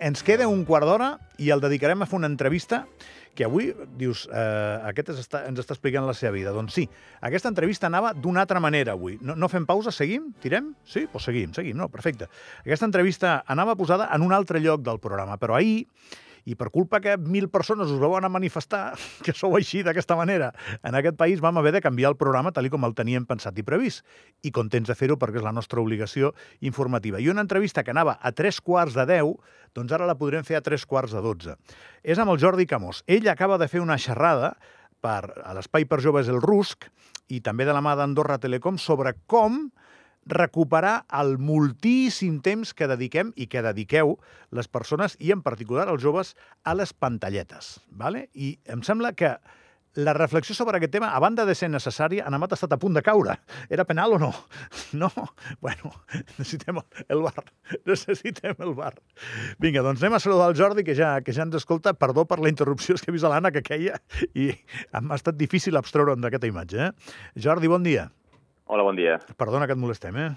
ens queda un quart d'hora i el dedicarem a fer una entrevista que avui dius, eh, aquest es està, ens està explicant la seva vida. Doncs sí, aquesta entrevista anava d'una altra manera avui. No, no fem pausa, seguim? Tirem? Sí? Doncs seguim, seguim, no, perfecte. Aquesta entrevista anava posada en un altre lloc del programa, però ahir i per culpa que mil persones us veu anar a manifestar que sou així, d'aquesta manera, en aquest país vam haver de canviar el programa tal com el teníem pensat i previst. I contents de fer-ho perquè és la nostra obligació informativa. I una entrevista que anava a tres quarts de deu, doncs ara la podrem fer a tres quarts de dotze. És amb el Jordi Camós. Ell acaba de fer una xerrada per, a l'Espai per Joves El Rusc i també de la mà d'Andorra Telecom sobre com recuperar el moltíssim temps que dediquem i que dediqueu les persones, i en particular els joves, a les pantalletes. Vale? I em sembla que la reflexió sobre aquest tema, a banda de ser necessària, en Amat ha estat a punt de caure. Era penal o no? No? Bueno, necessitem el bar. Necessitem el bar. Vinga, doncs anem a saludar el Jordi, que ja, que ja ens escolta. Perdó per la interrupció, és que he vist l'Anna que queia i m'ha estat difícil abstreure'm d'aquesta imatge. Eh? Jordi, bon dia. Hola, bon dia. Perdona que et molestem, eh?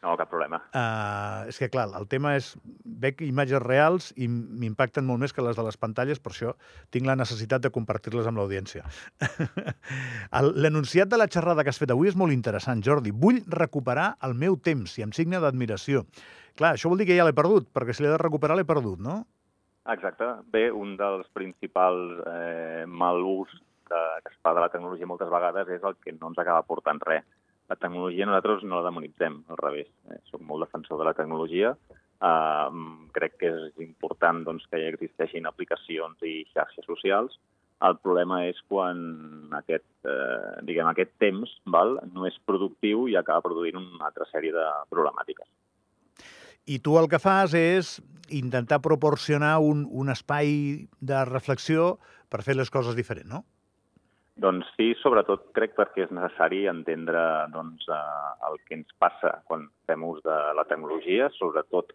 No, cap problema. Uh, és que, clar, el tema és... Veig imatges reals i m'impacten molt més que les de les pantalles, per això tinc la necessitat de compartir-les amb l'audiència. L'enunciat de la xerrada que has fet avui és molt interessant, Jordi. Vull recuperar el meu temps i amb signe d'admiració. Clar, això vol dir que ja l'he perdut, perquè si l'he de recuperar l'he perdut, no? Exacte. Bé, un dels principals eh, mal ús que, que es fa de la tecnologia moltes vegades és el que no ens acaba portant res la tecnologia nosaltres no la demonitzem, al revés. Eh? Soc molt defensor de la tecnologia. Uh, crec que és important doncs, que hi existeixin aplicacions i xarxes socials. El problema és quan aquest, eh, diguem, aquest temps val, no és productiu i acaba produint una altra sèrie de problemàtiques. I tu el que fas és intentar proporcionar un, un espai de reflexió per fer les coses diferent, no? Doncs sí, sobretot crec perquè és necessari entendre doncs, eh, el que ens passa quan fem ús de la tecnologia, sobretot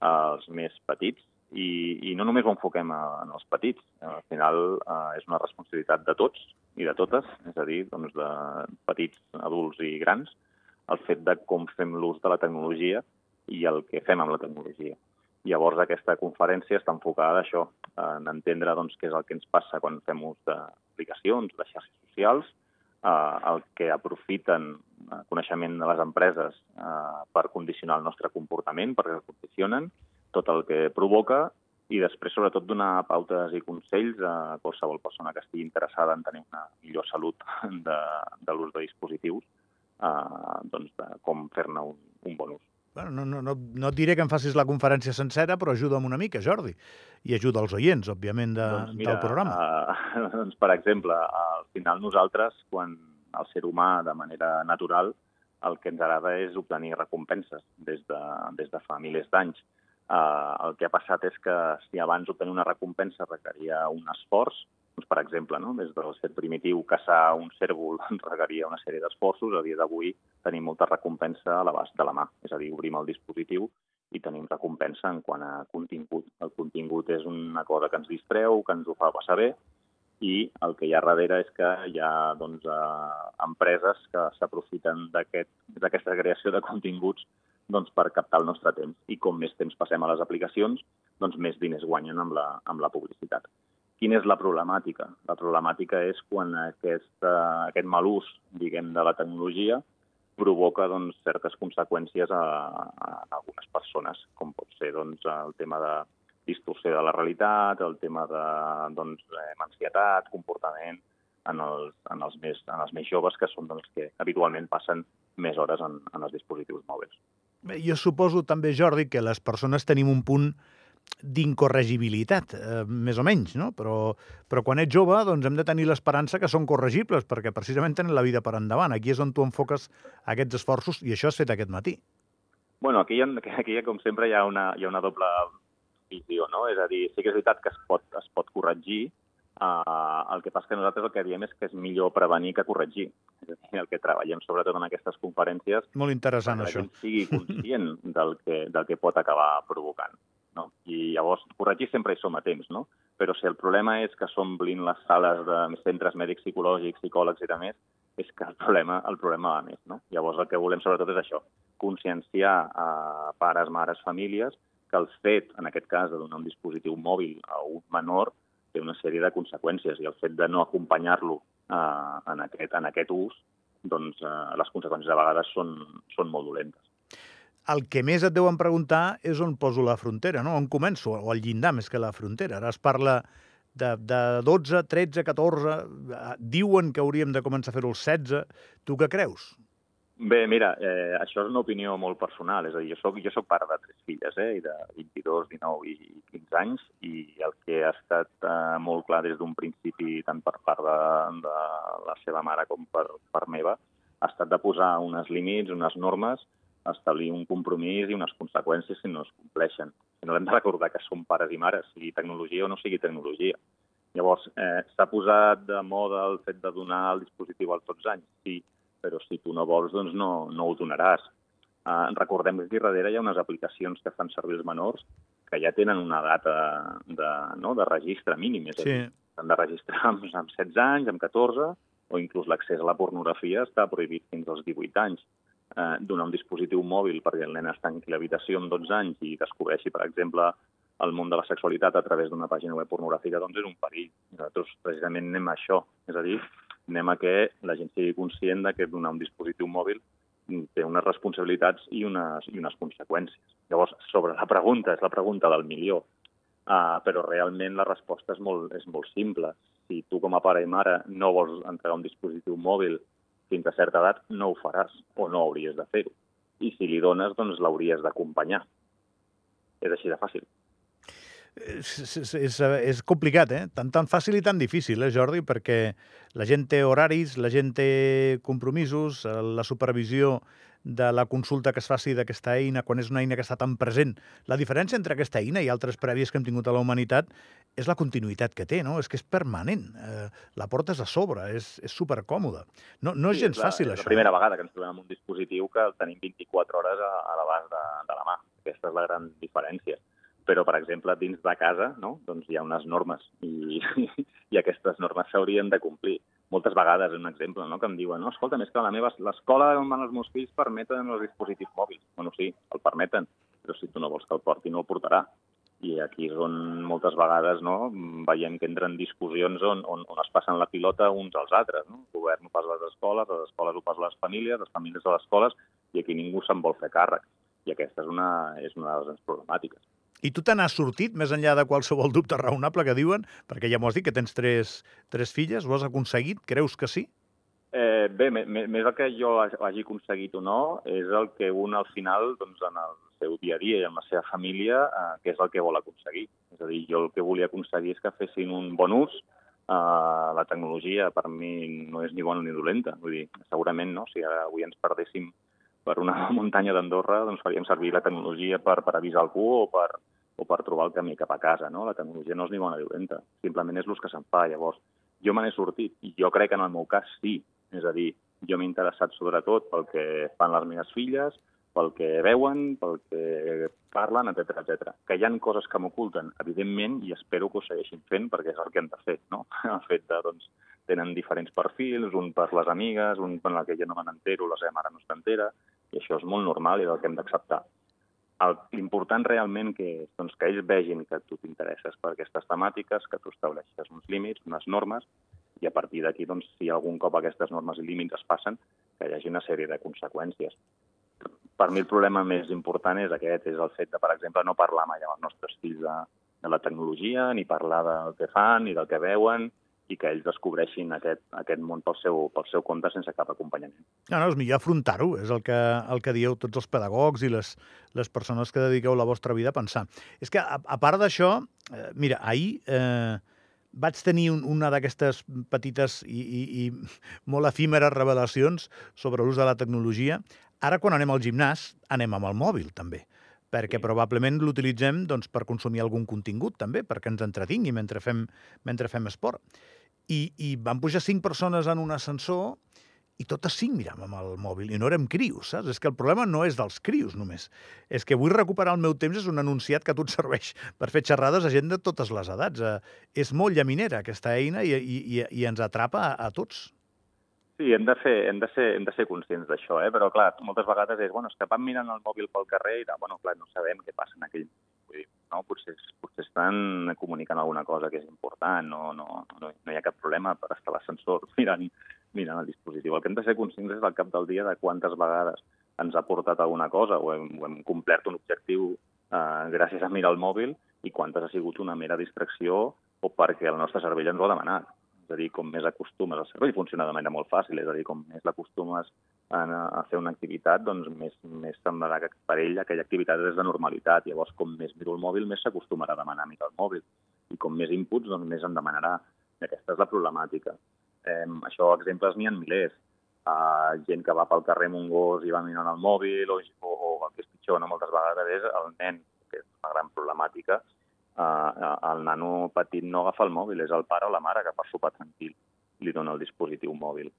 als més petits, i, i no només ho enfoquem en els petits, al final eh, és una responsabilitat de tots i de totes, és a dir, doncs, de petits, adults i grans, el fet de com fem l'ús de la tecnologia i el que fem amb la tecnologia. Llavors, aquesta conferència està enfocada a això, en entendre doncs, què és el que ens passa quan fem ús d'aplicacions, de xarxes socials, eh, el que aprofiten el eh, coneixement de les empreses eh, per condicionar el nostre comportament, perquè el condicionen, tot el que provoca, i després, sobretot, donar pautes i consells a qualsevol persona que estigui interessada en tenir una millor salut de, de l'ús de dispositius, eh, doncs, de com fer-ne un, un bon ús. Bueno, no, no, no, no et diré que em facis la conferència sencera, però ajuda'm una mica, Jordi. I ajuda els oients, òbviament, de, doncs mira, del programa. Uh, doncs, per exemple, al final nosaltres, quan el ser humà, de manera natural, el que ens agrada és obtenir recompenses des de, des de fa milers d'anys. Uh, el que ha passat és que si abans obtenir una recompensa requeria un esforç, doncs, per exemple, no? des del ser primitiu, caçar un cèrvol requeria una sèrie d'esforços. A dia d'avui tenim molta recompensa a l'abast de la mà. És a dir, obrim el dispositiu i tenim recompensa en quant a contingut. El contingut és una cosa que ens distreu, que ens ho fa passar bé, i el que hi ha darrere és que hi ha doncs, eh, empreses que s'aprofiten d'aquesta aquest, creació de continguts doncs, per captar el nostre temps. I com més temps passem a les aplicacions, doncs més diners guanyen amb la, amb la publicitat. Quina és la problemàtica? La problemàtica és quan aquest, uh, aquest mal ús, diguem, de la tecnologia provoca doncs, certes conseqüències a, a, algunes persones, com pot ser doncs, el tema de distorsió de la realitat, el tema de doncs, eh, ansietat, comportament, en els, en, els més, en els més joves, que són doncs, que habitualment passen més hores en, en els dispositius mòbils. Bé, jo suposo també, Jordi, que les persones tenim un punt d'incorregibilitat, eh, més o menys, no? Però, però quan ets jove doncs hem de tenir l'esperança que són corregibles, perquè precisament tenen la vida per endavant. Aquí és on tu enfoques aquests esforços i això has fet aquest matí. Bueno, aquí, hi ha, aquí com sempre hi ha una, hi ha una doble visió, no? És a dir, sí que és veritat que es pot, es pot corregir, Uh, el que passa que nosaltres el que diem és que és millor prevenir que corregir. És a dir, el que treballem sobretot en aquestes conferències... Molt interessant, que això. Que sigui conscient del que, del que pot acabar provocant. No? I llavors, corregir sempre hi som a temps, no? Però si el problema és que s'omplin les sales de centres mèdics psicològics, psicòlegs i de més, és que el problema, el problema va més, no? Llavors el que volem sobretot és això, conscienciar a pares, mares, famílies, que el fet, en aquest cas, de donar un dispositiu mòbil a un menor té una sèrie de conseqüències i el fet de no acompanyar-lo eh, en, aquest, en aquest ús, doncs eh, les conseqüències a vegades són, són molt dolentes. El que més et deuen preguntar és on poso la frontera, no? On començo? O el llindar més que la frontera. Ara es parla de, de 12, 13, 14... Diuen que hauríem de començar a fer-ho als 16. Tu què creus? Bé, mira, eh, això és una opinió molt personal, és a dir, jo soc, jo soc pare de tres filles, eh, i de 22, 19 i 15 anys, i el que ha estat eh, molt clar des d'un principi, tant per part de, de la seva mare com per part meva, ha estat de posar unes límits, unes normes, establir un compromís i unes conseqüències si no es compleixen. Si no hem de recordar que som pares i mares, sigui tecnologia o no sigui tecnologia. Llavors, eh, s'ha posat de moda el fet de donar el dispositiu als 12 anys, sí, però si tu no vols, doncs no, no ho donaràs. Uh, recordem que aquí darrere hi ha unes aplicacions que fan servir els menors que ja tenen una data de, no, de registre mínim. És sí. S'han de registrar amb, amb 16 anys, amb 14, o inclús l'accés a la pornografia està prohibit fins als 18 anys. Eh, donar un dispositiu mòbil perquè el nen es tanqui l'habitació amb 12 anys i descobreixi, per exemple, el món de la sexualitat a través d'una pàgina web pornogràfica, doncs és un perill. Nosaltres precisament anem a això, és a dir, anem a que la gent sigui conscient de que donar un dispositiu mòbil té unes responsabilitats i unes, i unes conseqüències. Llavors, sobre la pregunta, és la pregunta del milió, uh, però realment la resposta és molt, és molt simple. Si tu com a pare i mare no vols entregar un dispositiu mòbil fins a certa edat, no ho faràs o no hauries de fer-ho. I si li dones, doncs l'hauries d'acompanyar. És així de fàcil és, és, és, és complicat, eh? Tan, tan fàcil i tan difícil, eh, Jordi? Perquè la gent té horaris, la gent té compromisos, eh, la supervisió de la consulta que es faci d'aquesta eina, quan és una eina que està tan present. La diferència entre aquesta eina i altres prèvies que hem tingut a la humanitat és la continuïtat que té, no? És que és permanent. Eh, la portes a sobre, és, és supercòmode. No, no és sí, gens és la, fàcil, és això. És la primera vegada que ens trobem amb un dispositiu que el tenim 24 hores a, a l'abast de, de la mà. Aquesta és la gran diferència però, per exemple, dins de casa no? doncs hi ha unes normes i, i aquestes normes s'haurien de complir. Moltes vegades, un exemple, no? que em diuen no, escolta, més que la meva, l'escola on van els meus fills permeten els dispositius mòbils. Bueno, sí, el permeten, però si tu no vols que el porti, no el portarà. I aquí és on moltes vegades no, veiem que entren discussions on, on, on es passen la pilota uns als altres. No? El govern ho pas les escoles, les escoles ho pas les famílies, les famílies a les escoles, i aquí ningú se'n vol fer càrrec. I aquesta és una, és una de les problemàtiques. I tu te n'has sortit, més enllà de qualsevol dubte raonable que diuen, perquè ja m'ho has dit que tens tres, tres filles, ho has aconseguit? Creus que sí? Eh, bé, més el que jo hagi aconseguit o no, és el que un al final, doncs, en el seu dia a dia i en la seva família, eh, que és el que vol aconseguir. És a dir, jo el que volia aconseguir és que fessin un bon ús. Eh, la tecnologia per mi no és ni bona ni dolenta. Vull dir, segurament, no? si ara avui ens perdéssim per una muntanya d'Andorra, doncs faríem servir la tecnologia per, per avisar algú o per, o per trobar el camí cap a casa. No? La tecnologia no és ni bona ni dolenta, simplement és l'ús que se'n fa. Llavors, jo me n'he sortit i jo crec que en el meu cas sí. És a dir, jo m'he interessat sobretot pel que fan les meves filles, pel que veuen, pel que parlen, etc etc. Que hi han coses que m'oculten, evidentment, i espero que ho segueixin fent perquè és el que han de fer, no? El fet de, doncs, tenen diferents perfils, un per les amigues, un per la que jo no me n'entero, la seva mare no s'entera, i això és molt normal i és el que hem d'acceptar l'important realment que és doncs, que ells vegin que tu t'interesses per aquestes temàtiques, que tu estableixes uns límits, unes normes, i a partir d'aquí, doncs, si algun cop aquestes normes i límits es passen, que hi hagi una sèrie de conseqüències. Per mi el problema més important és aquest, és el fet de, per exemple, no parlar mai amb els nostres fills de, de la tecnologia, ni parlar del que fan, ni del que veuen, i que ells descobreixin aquest, aquest món pel seu, pel seu compte sense cap acompanyament. No, no, és millor afrontar-ho, és el que, el que dieu tots els pedagogs i les, les persones que dediqueu la vostra vida a pensar. És que, a, a part d'això, eh, mira, ahir eh, vaig tenir un, una d'aquestes petites i, i, i molt efímeres revelacions sobre l'ús de la tecnologia. Ara, quan anem al gimnàs, anem amb el mòbil, també perquè probablement l'utilitzem doncs, per consumir algun contingut, també, perquè ens entretingui mentre fem, mentre fem esport i, i van pujar cinc persones en un ascensor i totes cinc miràvem amb el mòbil i no érem crios, saps? És que el problema no és dels crios només. És que vull recuperar el meu temps és un anunciat que a tu et serveix per fer xerrades a gent de totes les edats. Eh, és molt llaminera aquesta eina i, i, i ens atrapa a, a tots. Sí, hem de ser, hem de ser, hem de ser conscients d'això, eh? però clar, moltes vegades és, bueno, és que van mirant el mòbil pel carrer i, bueno, clar, no sabem què passa en aquell no? Potser, potser estan comunicant alguna cosa que és important, no, no, no, no hi ha cap problema per estar a l'ascensor mirant, mirant el dispositiu. El que hem de ser conscients és al cap del dia de quantes vegades ens ha portat alguna cosa o hem, o hem complert un objectiu eh, gràcies a mirar el mòbil i quantes ha sigut una mera distracció o perquè el nostre cervell ens ho ha demanat. És a dir, com més acostumes, el cervell funciona de manera molt fàcil, és a dir, com més l'acostumes a, a fer una activitat, doncs més, més semblarà que per ell aquella activitat és de normalitat. Llavors, com més miro el mòbil, més s'acostumarà a demanar mirar el mòbil. I com més inputs, doncs més em demanarà. I aquesta és la problemàtica. Eh, això, exemples, n'hi ha milers. Uh, gent que va pel carrer amb un gos i va mirant el mòbil, o, o, o el que és pitjor, no? moltes vegades és el nen, que és una gran problemàtica, uh, el nano petit no agafa el mòbil, és el pare o la mare que per sopar tranquil li dona el dispositiu mòbil.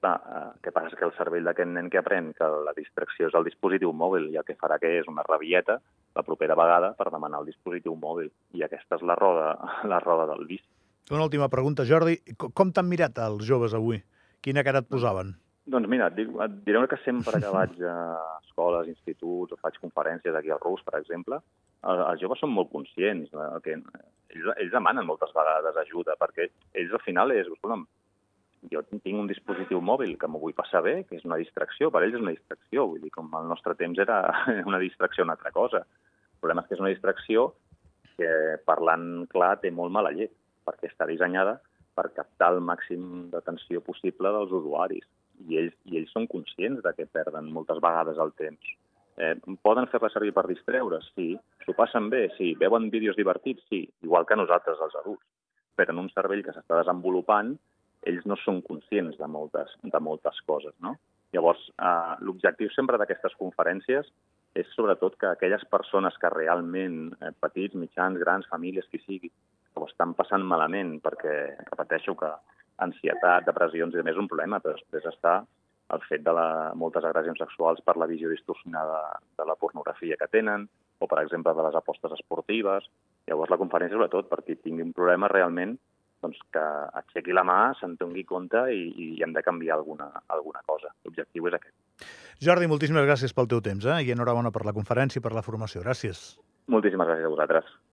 Clar, uh, què passa? És que el cervell d'aquest nen que aprèn que la distracció és el dispositiu mòbil i el que farà que és una rabieta la propera vegada per demanar el dispositiu mòbil. I aquesta és la roda, la roda del vici. Una última pregunta, Jordi. Com t'han mirat els joves avui? Quina cara et posaven? Doncs mira, et, dic, et diré que sempre que vaig a escoles, instituts o faig conferències aquí al RUS, per exemple, els joves són molt conscients eh, que ells, ells demanen moltes vegades ajuda, perquè ells al final és, escolta'm, jo tinc un dispositiu mòbil que m'ho vull passar bé, que és una distracció, per ells és una distracció, vull dir, com el nostre temps era una distracció una altra cosa. El problema és que és una distracció que, parlant clar, té molt mala llet, perquè està dissenyada per captar el màxim d'atenció possible dels usuaris. I ells, I ells són conscients de que perden moltes vegades el temps. Eh, poden fer-la servir per distreure? Sí. S'ho passen bé? Sí. Veuen vídeos divertits? Sí. Igual que nosaltres, els adults. Però en un cervell que s'està desenvolupant, ells no són conscients de moltes, de moltes coses, no? Llavors, eh, l'objectiu sempre d'aquestes conferències és sobretot que aquelles persones que realment, eh, petits, mitjans, grans, famílies, qui sigui, que ho estan passant malament, perquè repeteixo que ansietat, depressions i més un problema, però després està el fet de la, moltes agressions sexuals per la visió distorsionada de la pornografia que tenen, o, per exemple, de les apostes esportives. Llavors, la conferència, sobretot, per qui tingui un problema realment, doncs que aixequi la mà, se'n doni compte i, i hem de canviar alguna, alguna cosa. L'objectiu és aquest. Jordi, moltíssimes gràcies pel teu temps eh? i enhorabona per la conferència i per la formació. Gràcies. Moltíssimes gràcies a vosaltres.